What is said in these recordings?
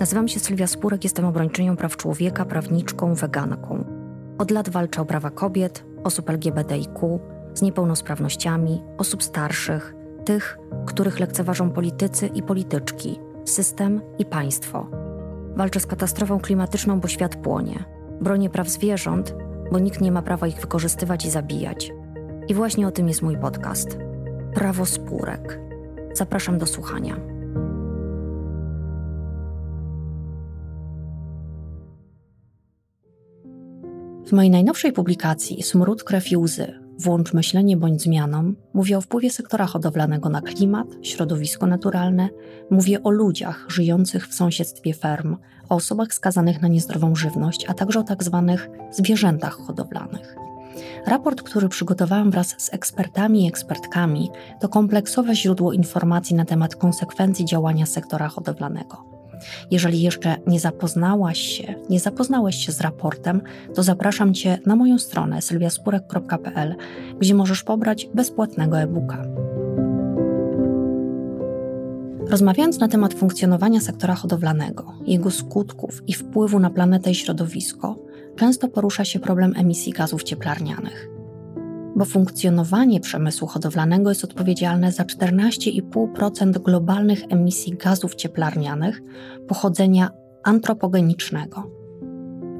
Nazywam się Sylwia Spurek, jestem obrończynią praw człowieka, prawniczką, weganką. Od lat walczę o prawa kobiet, osób LGBTIQ, z niepełnosprawnościami, osób starszych, tych, których lekceważą politycy i polityczki, system i państwo. Walczę z katastrofą klimatyczną, bo świat płonie. Bronię praw zwierząt, bo nikt nie ma prawa ich wykorzystywać i zabijać. I właśnie o tym jest mój podcast. Prawo spórek. Zapraszam do słuchania. W mojej najnowszej publikacji Smród, krew i łzy Włącz myślenie bądź zmianom mówię o wpływie sektora hodowlanego na klimat, środowisko naturalne, mówię o ludziach żyjących w sąsiedztwie ferm, o osobach skazanych na niezdrową żywność, a także o tak zwanych zwierzętach hodowlanych. Raport, który przygotowałam wraz z ekspertami i ekspertkami, to kompleksowe źródło informacji na temat konsekwencji działania sektora hodowlanego. Jeżeli jeszcze nie zapoznałaś się, nie zapoznałeś się z raportem, to zapraszam Cię na moją stronę sylwiaspurek.pl, gdzie możesz pobrać bezpłatnego e-booka. Rozmawiając na temat funkcjonowania sektora hodowlanego, jego skutków i wpływu na planetę i środowisko, często porusza się problem emisji gazów cieplarnianych bo funkcjonowanie przemysłu hodowlanego jest odpowiedzialne za 14,5% globalnych emisji gazów cieplarnianych pochodzenia antropogenicznego.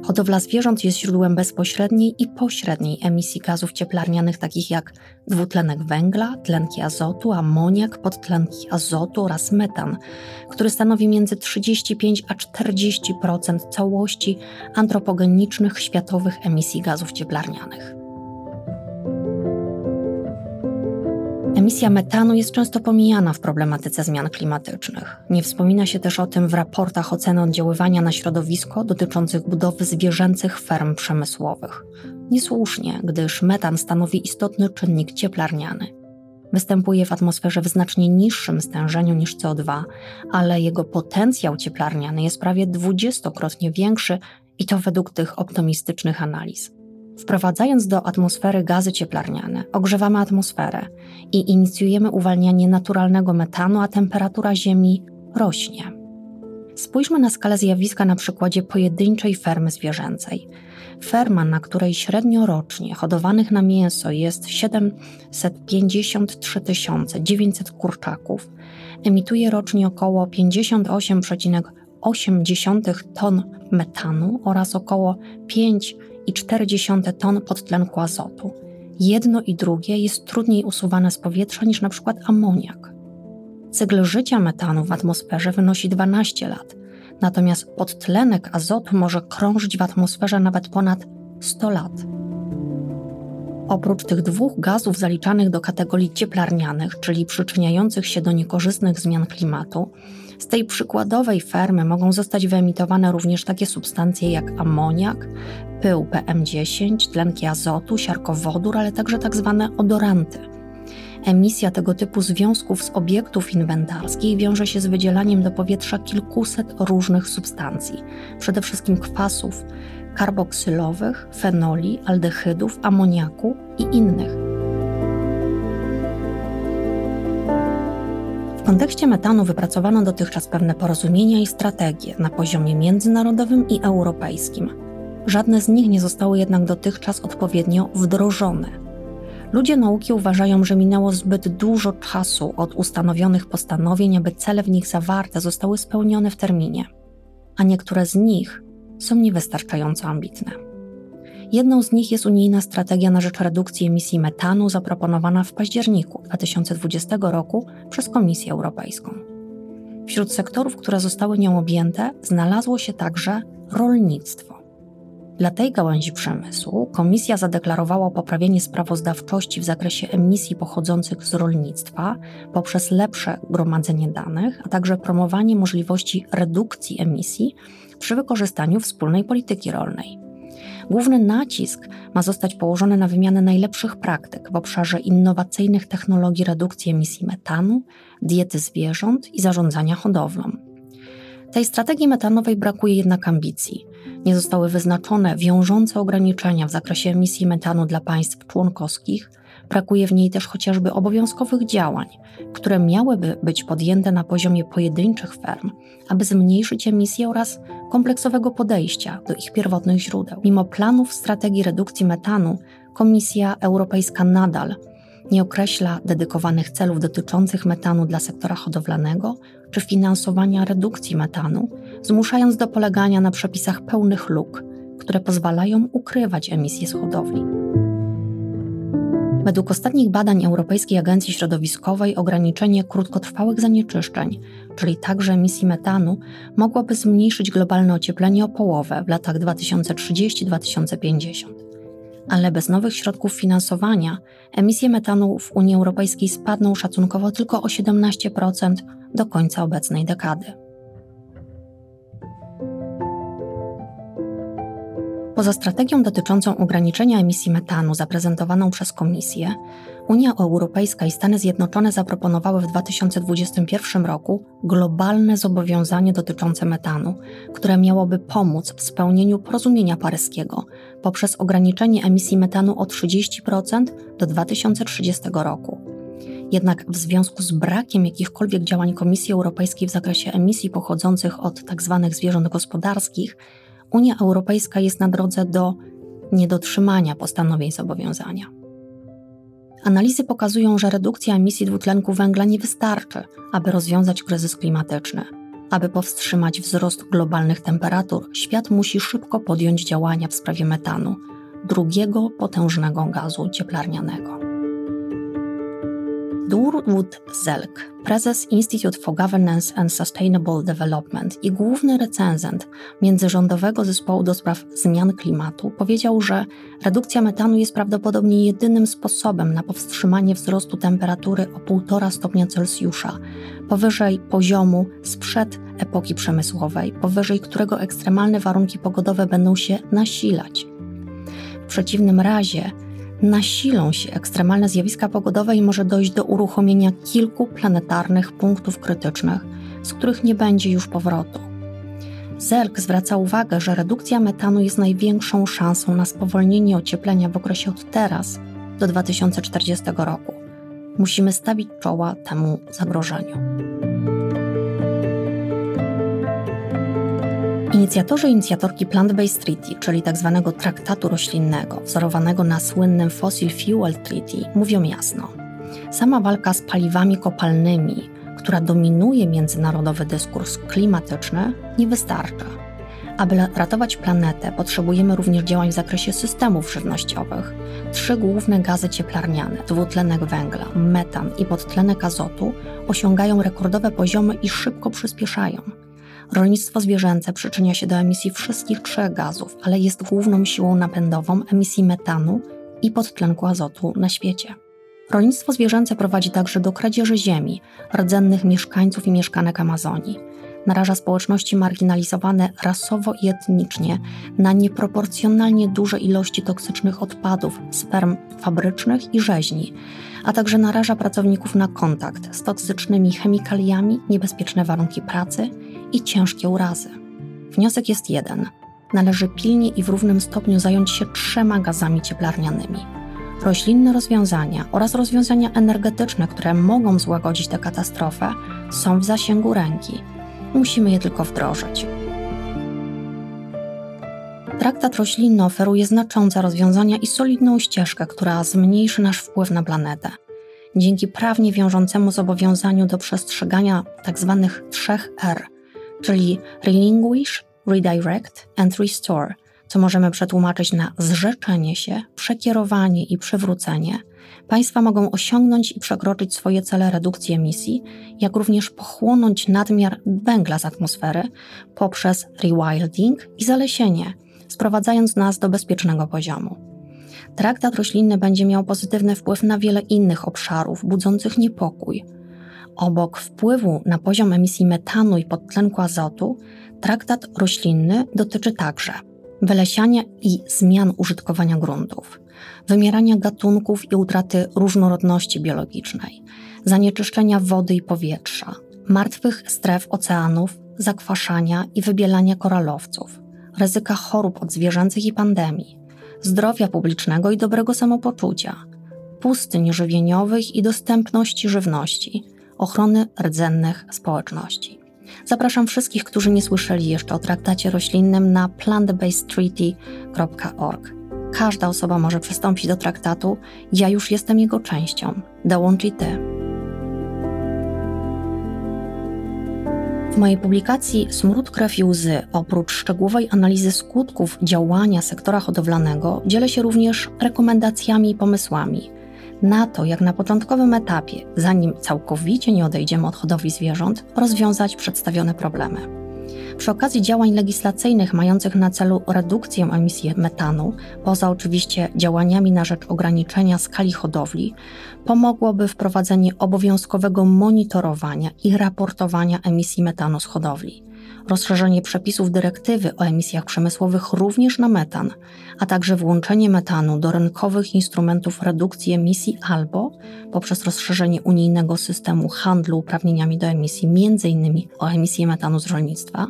Hodowla zwierząt jest źródłem bezpośredniej i pośredniej emisji gazów cieplarnianych takich jak dwutlenek węgla, tlenki azotu, amoniak, podtlenki azotu oraz metan, który stanowi między 35 a 40% całości antropogenicznych światowych emisji gazów cieplarnianych. Emisja metanu jest często pomijana w problematyce zmian klimatycznych. Nie wspomina się też o tym w raportach oceny oddziaływania na środowisko dotyczących budowy zwierzęcych ferm przemysłowych. Niesłusznie, gdyż metan stanowi istotny czynnik cieplarniany. Występuje w atmosferze w znacznie niższym stężeniu niż CO2, ale jego potencjał cieplarniany jest prawie dwudziestokrotnie większy i to według tych optymistycznych analiz. Wprowadzając do atmosfery gazy cieplarniane, ogrzewamy atmosferę i inicjujemy uwalnianie naturalnego metanu, a temperatura Ziemi rośnie. Spójrzmy na skalę zjawiska na przykładzie pojedynczej fermy zwierzęcej. Ferma, na której średnio rocznie hodowanych na mięso jest 753 900 kurczaków, emituje rocznie około 58,8 ton metanu oraz około 5 2,4 ton podtlenku azotu. Jedno i drugie jest trudniej usuwane z powietrza niż przykład amoniak. Cykl życia metanu w atmosferze wynosi 12 lat, natomiast podtlenek azotu może krążyć w atmosferze nawet ponad 100 lat. Oprócz tych dwóch gazów zaliczanych do kategorii cieplarnianych, czyli przyczyniających się do niekorzystnych zmian klimatu, z tej przykładowej fermy mogą zostać wyemitowane również takie substancje jak amoniak, pył PM10, tlenki azotu, siarkowodór, ale także tak zwane odoranty. Emisja tego typu związków z obiektów inwentarskich wiąże się z wydzielaniem do powietrza kilkuset różnych substancji, przede wszystkim kwasów karboksylowych, fenoli, aldehydów, amoniaku i innych. Kontekście metanu wypracowano dotychczas pewne porozumienia i strategie na poziomie międzynarodowym i europejskim. Żadne z nich nie zostały jednak dotychczas odpowiednio wdrożone. Ludzie nauki uważają, że minęło zbyt dużo czasu od ustanowionych postanowień, aby cele w nich zawarte zostały spełnione w terminie, a niektóre z nich są niewystarczająco ambitne. Jedną z nich jest unijna strategia na rzecz redukcji emisji metanu zaproponowana w październiku 2020 roku przez Komisję Europejską. Wśród sektorów, które zostały nią objęte, znalazło się także rolnictwo. Dla tej gałęzi przemysłu Komisja zadeklarowała poprawienie sprawozdawczości w zakresie emisji pochodzących z rolnictwa poprzez lepsze gromadzenie danych, a także promowanie możliwości redukcji emisji przy wykorzystaniu wspólnej polityki rolnej. Główny nacisk ma zostać położony na wymianę najlepszych praktyk w obszarze innowacyjnych technologii redukcji emisji metanu, diety zwierząt i zarządzania hodowlą. Tej strategii metanowej brakuje jednak ambicji. Nie zostały wyznaczone wiążące ograniczenia w zakresie emisji metanu dla państw członkowskich, Brakuje w niej też chociażby obowiązkowych działań, które miałyby być podjęte na poziomie pojedynczych ferm, aby zmniejszyć emisje oraz kompleksowego podejścia do ich pierwotnych źródeł. Mimo planów strategii redukcji metanu, Komisja Europejska nadal nie określa dedykowanych celów dotyczących metanu dla sektora hodowlanego czy finansowania redukcji metanu, zmuszając do polegania na przepisach pełnych luk, które pozwalają ukrywać emisje z hodowli. Według ostatnich badań Europejskiej Agencji Środowiskowej ograniczenie krótkotrwałych zanieczyszczeń, czyli także emisji metanu, mogłoby zmniejszyć globalne ocieplenie o połowę w latach 2030-2050 ale bez nowych środków finansowania emisje metanu w Unii Europejskiej spadną szacunkowo tylko o 17% do końca obecnej dekady. Poza strategią dotyczącą ograniczenia emisji metanu zaprezentowaną przez Komisję, Unia Europejska i Stany Zjednoczone zaproponowały w 2021 roku globalne zobowiązanie dotyczące metanu, które miałoby pomóc w spełnieniu porozumienia paryskiego poprzez ograniczenie emisji metanu o 30% do 2030 roku. Jednak w związku z brakiem jakichkolwiek działań Komisji Europejskiej w zakresie emisji pochodzących od tzw. Tak zwierząt gospodarskich, Unia Europejska jest na drodze do niedotrzymania postanowień zobowiązania. Analizy pokazują, że redukcja emisji dwutlenku węgla nie wystarczy, aby rozwiązać kryzys klimatyczny. Aby powstrzymać wzrost globalnych temperatur, świat musi szybko podjąć działania w sprawie metanu, drugiego potężnego gazu cieplarnianego. Durwood Zelk, prezes Institute for Governance and Sustainable Development i główny recenzent Międzyrządowego Zespołu do Spraw Zmian Klimatu, powiedział, że redukcja metanu jest prawdopodobnie jedynym sposobem na powstrzymanie wzrostu temperatury o 1,5 stopnia Celsjusza, powyżej poziomu sprzed epoki przemysłowej, powyżej którego ekstremalne warunki pogodowe będą się nasilać. W przeciwnym razie nasilą się ekstremalne zjawiska pogodowe i może dojść do uruchomienia kilku planetarnych punktów krytycznych, z których nie będzie już powrotu. Zerk zwraca uwagę, że redukcja metanu jest największą szansą na spowolnienie ocieplenia w okresie od teraz do 2040 roku. Musimy stawić czoła temu zagrożeniu. Inicjatorzy i inicjatorki Plant-Based Treaty, czyli tzw. Tak traktatu roślinnego, wzorowanego na słynnym Fossil Fuel Treaty, mówią jasno. Sama walka z paliwami kopalnymi, która dominuje międzynarodowy dyskurs klimatyczny, nie wystarcza. Aby ratować planetę, potrzebujemy również działań w zakresie systemów żywnościowych. Trzy główne gazy cieplarniane dwutlenek węgla, metan i podtlenek azotu osiągają rekordowe poziomy i szybko przyspieszają. Rolnictwo zwierzęce przyczynia się do emisji wszystkich trzech gazów, ale jest główną siłą napędową emisji metanu i podtlenku azotu na świecie. Rolnictwo zwierzęce prowadzi także do kradzieży ziemi, rdzennych mieszkańców i mieszkanek Amazonii. Naraża społeczności marginalizowane rasowo i etnicznie na nieproporcjonalnie duże ilości toksycznych odpadów z ferm fabrycznych i rzeźni, a także naraża pracowników na kontakt z toksycznymi chemikaliami, niebezpieczne warunki pracy i ciężkie urazy. Wniosek jest jeden. Należy pilnie i w równym stopniu zająć się trzema gazami cieplarnianymi. Roślinne rozwiązania oraz rozwiązania energetyczne, które mogą złagodzić tę katastrofę, są w zasięgu ręki. Musimy je tylko wdrożyć. Traktat roślinny oferuje znaczące rozwiązania i solidną ścieżkę, która zmniejszy nasz wpływ na planetę. Dzięki prawnie wiążącemu zobowiązaniu do przestrzegania tzw. Tak trzech R, czyli Relinquish, Redirect and Restore, co możemy przetłumaczyć na zrzeczenie się, przekierowanie i przywrócenie, państwa mogą osiągnąć i przekroczyć swoje cele redukcji emisji, jak również pochłonąć nadmiar węgla z atmosfery poprzez rewilding i zalesienie – sprowadzając nas do bezpiecznego poziomu. Traktat roślinny będzie miał pozytywny wpływ na wiele innych obszarów budzących niepokój. Obok wpływu na poziom emisji metanu i podtlenku azotu, traktat roślinny dotyczy także wylesiania i zmian użytkowania gruntów, wymierania gatunków i utraty różnorodności biologicznej, zanieczyszczenia wody i powietrza, martwych stref oceanów, zakwaszania i wybielania koralowców, ryzyka chorób odzwierzęcych i pandemii, zdrowia publicznego i dobrego samopoczucia, pustyń żywieniowych i dostępności żywności, ochrony rdzennych społeczności. Zapraszam wszystkich, którzy nie słyszeli jeszcze o traktacie roślinnym na plantbasedtreaty.org. Każda osoba może przystąpić do traktatu, ja już jestem jego częścią. Dołącz i ty. W mojej publikacji Smród, krew i łzy, oprócz szczegółowej analizy skutków działania sektora hodowlanego, dzielę się również rekomendacjami i pomysłami na to, jak na początkowym etapie, zanim całkowicie nie odejdziemy od hodowli zwierząt, rozwiązać przedstawione problemy. Przy okazji działań legislacyjnych mających na celu redukcję emisji metanu, poza oczywiście działaniami na rzecz ograniczenia skali hodowli, pomogłoby wprowadzenie obowiązkowego monitorowania i raportowania emisji metanu z hodowli rozszerzenie przepisów dyrektywy o emisjach przemysłowych również na metan, a także włączenie metanu do rynkowych instrumentów redukcji emisji albo poprzez rozszerzenie unijnego systemu handlu uprawnieniami do emisji, m.in. o emisję metanu z rolnictwa,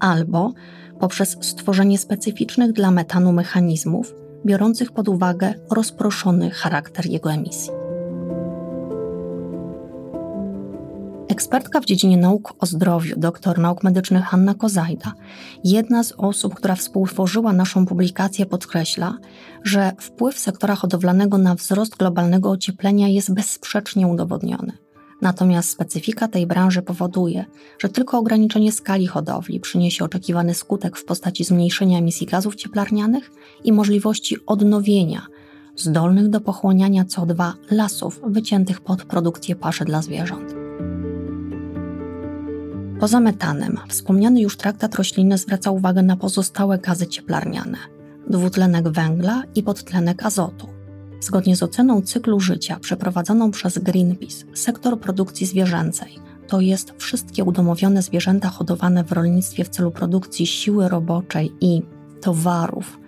albo poprzez stworzenie specyficznych dla metanu mechanizmów biorących pod uwagę rozproszony charakter jego emisji. Ekspertka w dziedzinie nauk o zdrowiu, doktor nauk medycznych Hanna Kozajda, jedna z osób, która współtworzyła naszą publikację, podkreśla, że wpływ sektora hodowlanego na wzrost globalnego ocieplenia jest bezsprzecznie udowodniony. Natomiast specyfika tej branży powoduje, że tylko ograniczenie skali hodowli przyniesie oczekiwany skutek w postaci zmniejszenia emisji gazów cieplarnianych i możliwości odnowienia zdolnych do pochłaniania CO2 lasów wyciętych pod produkcję paszy dla zwierząt. Poza metanem, wspomniany już traktat roślinny zwraca uwagę na pozostałe gazy cieplarniane, dwutlenek węgla i podtlenek azotu. Zgodnie z oceną cyklu życia przeprowadzoną przez Greenpeace, sektor produkcji zwierzęcej, to jest wszystkie udomowione zwierzęta hodowane w rolnictwie w celu produkcji siły roboczej i towarów,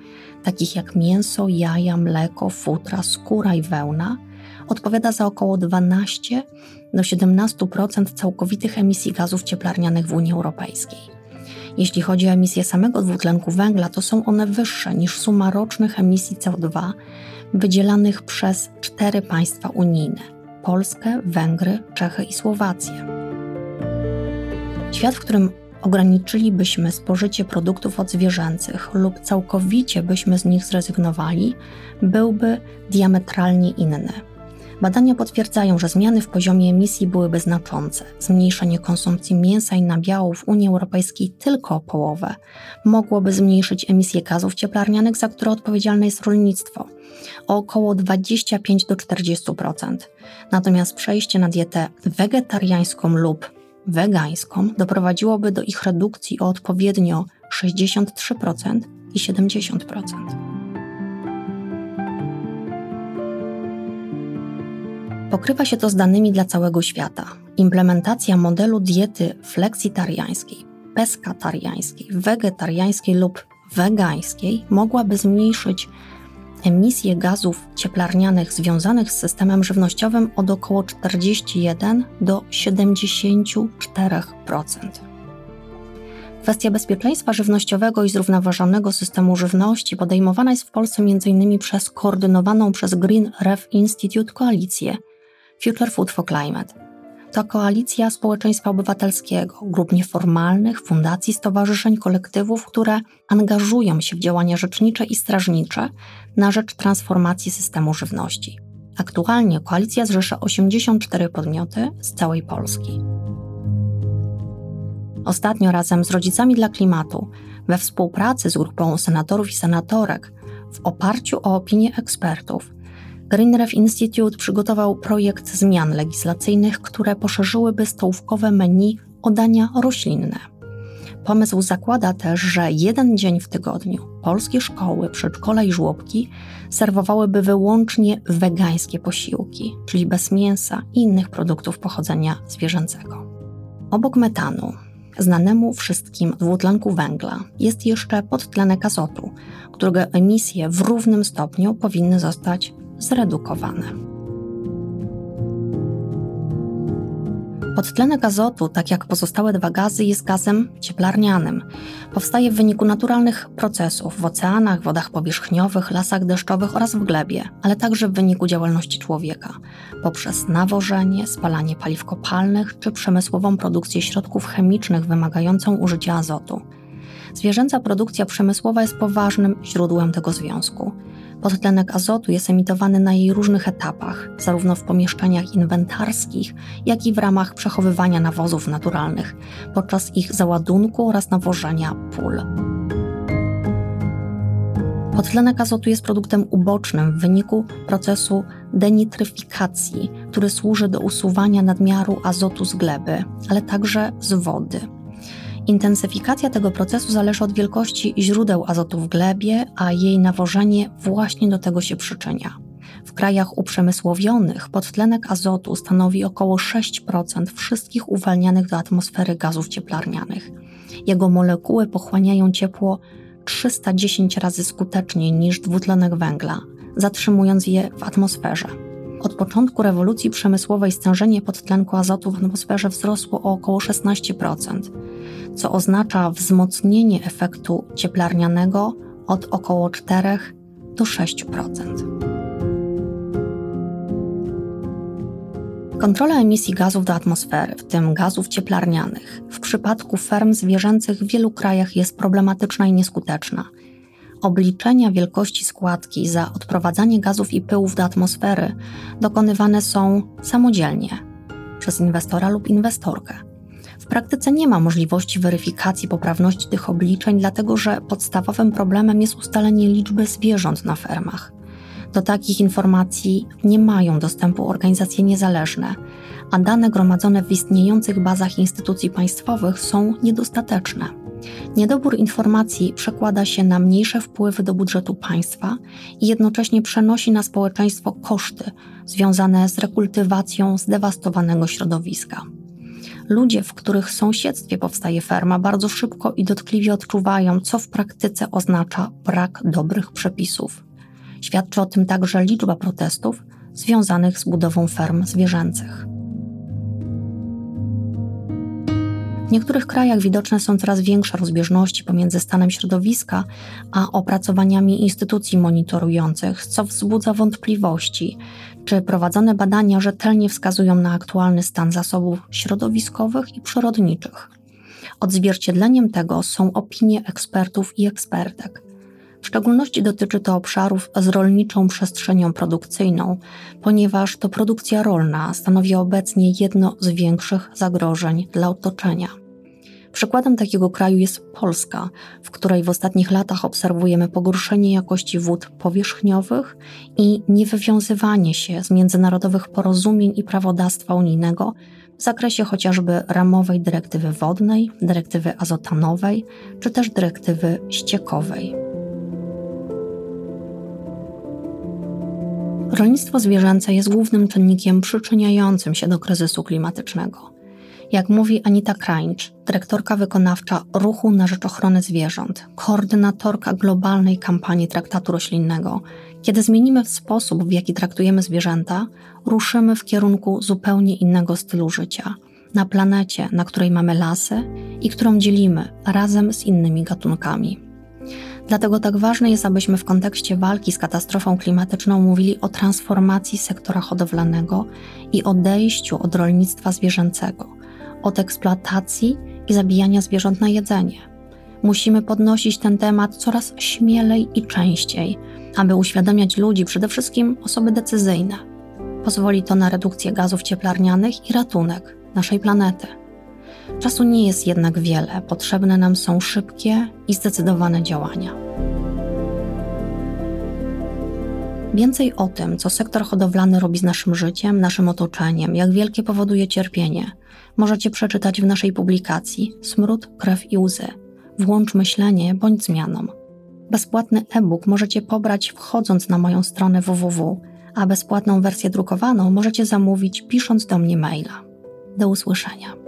takich jak mięso, jaja, mleko, futra, skóra i wełna, odpowiada za około 12 do 17% całkowitych emisji gazów cieplarnianych w Unii Europejskiej. Jeśli chodzi o emisję samego dwutlenku węgla, to są one wyższe niż suma rocznych emisji CO2 wydzielanych przez cztery państwa unijne Polskę, Węgry, Czechy i Słowację. Świat, w którym ograniczylibyśmy spożycie produktów odzwierzęcych lub całkowicie byśmy z nich zrezygnowali, byłby diametralnie inny. Badania potwierdzają, że zmiany w poziomie emisji byłyby znaczące. Zmniejszenie konsumpcji mięsa i nabiałów w Unii Europejskiej tylko o połowę mogłoby zmniejszyć emisję gazów cieplarnianych, za które odpowiedzialne jest rolnictwo, o około 25 do 40%. Natomiast przejście na dietę wegetariańską lub wegańską doprowadziłoby do ich redukcji o odpowiednio 63% i 70%. Pokrywa się to z danymi dla całego świata. Implementacja modelu diety fleksitariańskiej, peskatariańskiej, wegetariańskiej lub wegańskiej mogłaby zmniejszyć emisję gazów cieplarnianych związanych z systemem żywnościowym od około 41 do 74%. Kwestia bezpieczeństwa żywnościowego i zrównoważonego systemu żywności podejmowana jest w Polsce m.in. przez koordynowaną przez Green Ref Institute koalicję Future Food for Climate. To koalicja społeczeństwa obywatelskiego, grup nieformalnych, fundacji, stowarzyszeń, kolektywów, które angażują się w działania rzecznicze i strażnicze na rzecz transformacji systemu żywności. Aktualnie koalicja zrzesza 84 podmioty z całej Polski. Ostatnio razem z Rodzicami dla Klimatu, we współpracy z grupą senatorów i senatorek, w oparciu o opinie ekspertów, Greenref Institute przygotował projekt zmian legislacyjnych, które poszerzyłyby stołówkowe menu o dania roślinne. Pomysł zakłada też, że jeden dzień w tygodniu polskie szkoły, przedszkola i żłobki serwowałyby wyłącznie wegańskie posiłki, czyli bez mięsa i innych produktów pochodzenia zwierzęcego. Obok metanu, znanemu wszystkim dwutlenku węgla, jest jeszcze podtlenek azotu, którego emisje w równym stopniu powinny zostać zredukowane. Podtlenek azotu, tak jak pozostałe dwa gazy, jest gazem cieplarnianym. Powstaje w wyniku naturalnych procesów w oceanach, wodach powierzchniowych, lasach deszczowych oraz w glebie, ale także w wyniku działalności człowieka poprzez nawożenie, spalanie paliw kopalnych czy przemysłową produkcję środków chemicznych wymagającą użycia azotu. Zwierzęca produkcja przemysłowa jest poważnym źródłem tego związku. Podtlenek azotu jest emitowany na jej różnych etapach, zarówno w pomieszczeniach inwentarskich, jak i w ramach przechowywania nawozów naturalnych, podczas ich załadunku oraz nawożenia pól. Podtlenek azotu jest produktem ubocznym w wyniku procesu denitryfikacji, który służy do usuwania nadmiaru azotu z gleby, ale także z wody. Intensyfikacja tego procesu zależy od wielkości źródeł azotu w glebie, a jej nawożenie właśnie do tego się przyczynia. W krajach uprzemysłowionych podtlenek azotu stanowi około 6% wszystkich uwalnianych do atmosfery gazów cieplarnianych. Jego molekuły pochłaniają ciepło 310 razy skuteczniej niż dwutlenek węgla, zatrzymując je w atmosferze. Od początku rewolucji przemysłowej stężenie podtlenku azotu w atmosferze wzrosło o około 16%, co oznacza wzmocnienie efektu cieplarnianego od około 4 do 6%. Kontrola emisji gazów do atmosfery, w tym gazów cieplarnianych, w przypadku ferm zwierzęcych w wielu krajach jest problematyczna i nieskuteczna. Obliczenia wielkości składki za odprowadzanie gazów i pyłów do atmosfery dokonywane są samodzielnie przez inwestora lub inwestorkę. W praktyce nie ma możliwości weryfikacji poprawności tych obliczeń, dlatego że podstawowym problemem jest ustalenie liczby zwierząt na fermach. Do takich informacji nie mają dostępu organizacje niezależne, a dane gromadzone w istniejących bazach instytucji państwowych są niedostateczne. Niedobór informacji przekłada się na mniejsze wpływy do budżetu państwa i jednocześnie przenosi na społeczeństwo koszty związane z rekultywacją zdewastowanego środowiska. Ludzie, w których sąsiedztwie powstaje ferma, bardzo szybko i dotkliwie odczuwają, co w praktyce oznacza brak dobrych przepisów. Świadczy o tym także liczba protestów związanych z budową ferm zwierzęcych. W niektórych krajach widoczne są coraz większe rozbieżności pomiędzy stanem środowiska a opracowaniami instytucji monitorujących, co wzbudza wątpliwości, czy prowadzone badania rzetelnie wskazują na aktualny stan zasobów środowiskowych i przyrodniczych. Odzwierciedleniem tego są opinie ekspertów i ekspertek. W szczególności dotyczy to obszarów z rolniczą przestrzenią produkcyjną, ponieważ to produkcja rolna stanowi obecnie jedno z większych zagrożeń dla otoczenia. Przykładem takiego kraju jest Polska, w której w ostatnich latach obserwujemy pogorszenie jakości wód powierzchniowych i niewywiązywanie się z międzynarodowych porozumień i prawodawstwa unijnego w zakresie chociażby ramowej dyrektywy wodnej, dyrektywy azotanowej czy też dyrektywy ściekowej. Rolnictwo zwierzęce jest głównym czynnikiem przyczyniającym się do kryzysu klimatycznego. Jak mówi Anita Krańcz, dyrektorka wykonawcza Ruchu na Rzecz Ochrony Zwierząt, koordynatorka globalnej kampanii traktatu roślinnego, kiedy zmienimy sposób, w jaki traktujemy zwierzęta, ruszymy w kierunku zupełnie innego stylu życia. Na planecie, na której mamy lasy i którą dzielimy razem z innymi gatunkami. Dlatego tak ważne jest, abyśmy w kontekście walki z katastrofą klimatyczną mówili o transformacji sektora hodowlanego i odejściu od rolnictwa zwierzęcego, od eksploatacji i zabijania zwierząt na jedzenie. Musimy podnosić ten temat coraz śmielej i częściej, aby uświadamiać ludzi, przede wszystkim osoby decyzyjne. Pozwoli to na redukcję gazów cieplarnianych i ratunek naszej planety. Czasu nie jest jednak wiele, potrzebne nam są szybkie i zdecydowane działania. Więcej o tym, co sektor hodowlany robi z naszym życiem, naszym otoczeniem, jak wielkie powoduje cierpienie, możecie przeczytać w naszej publikacji Smród, krew i łzy. Włącz myślenie bądź zmianą. Bezpłatny e-book możecie pobrać wchodząc na moją stronę www, a bezpłatną wersję drukowaną możecie zamówić pisząc do mnie maila. Do usłyszenia.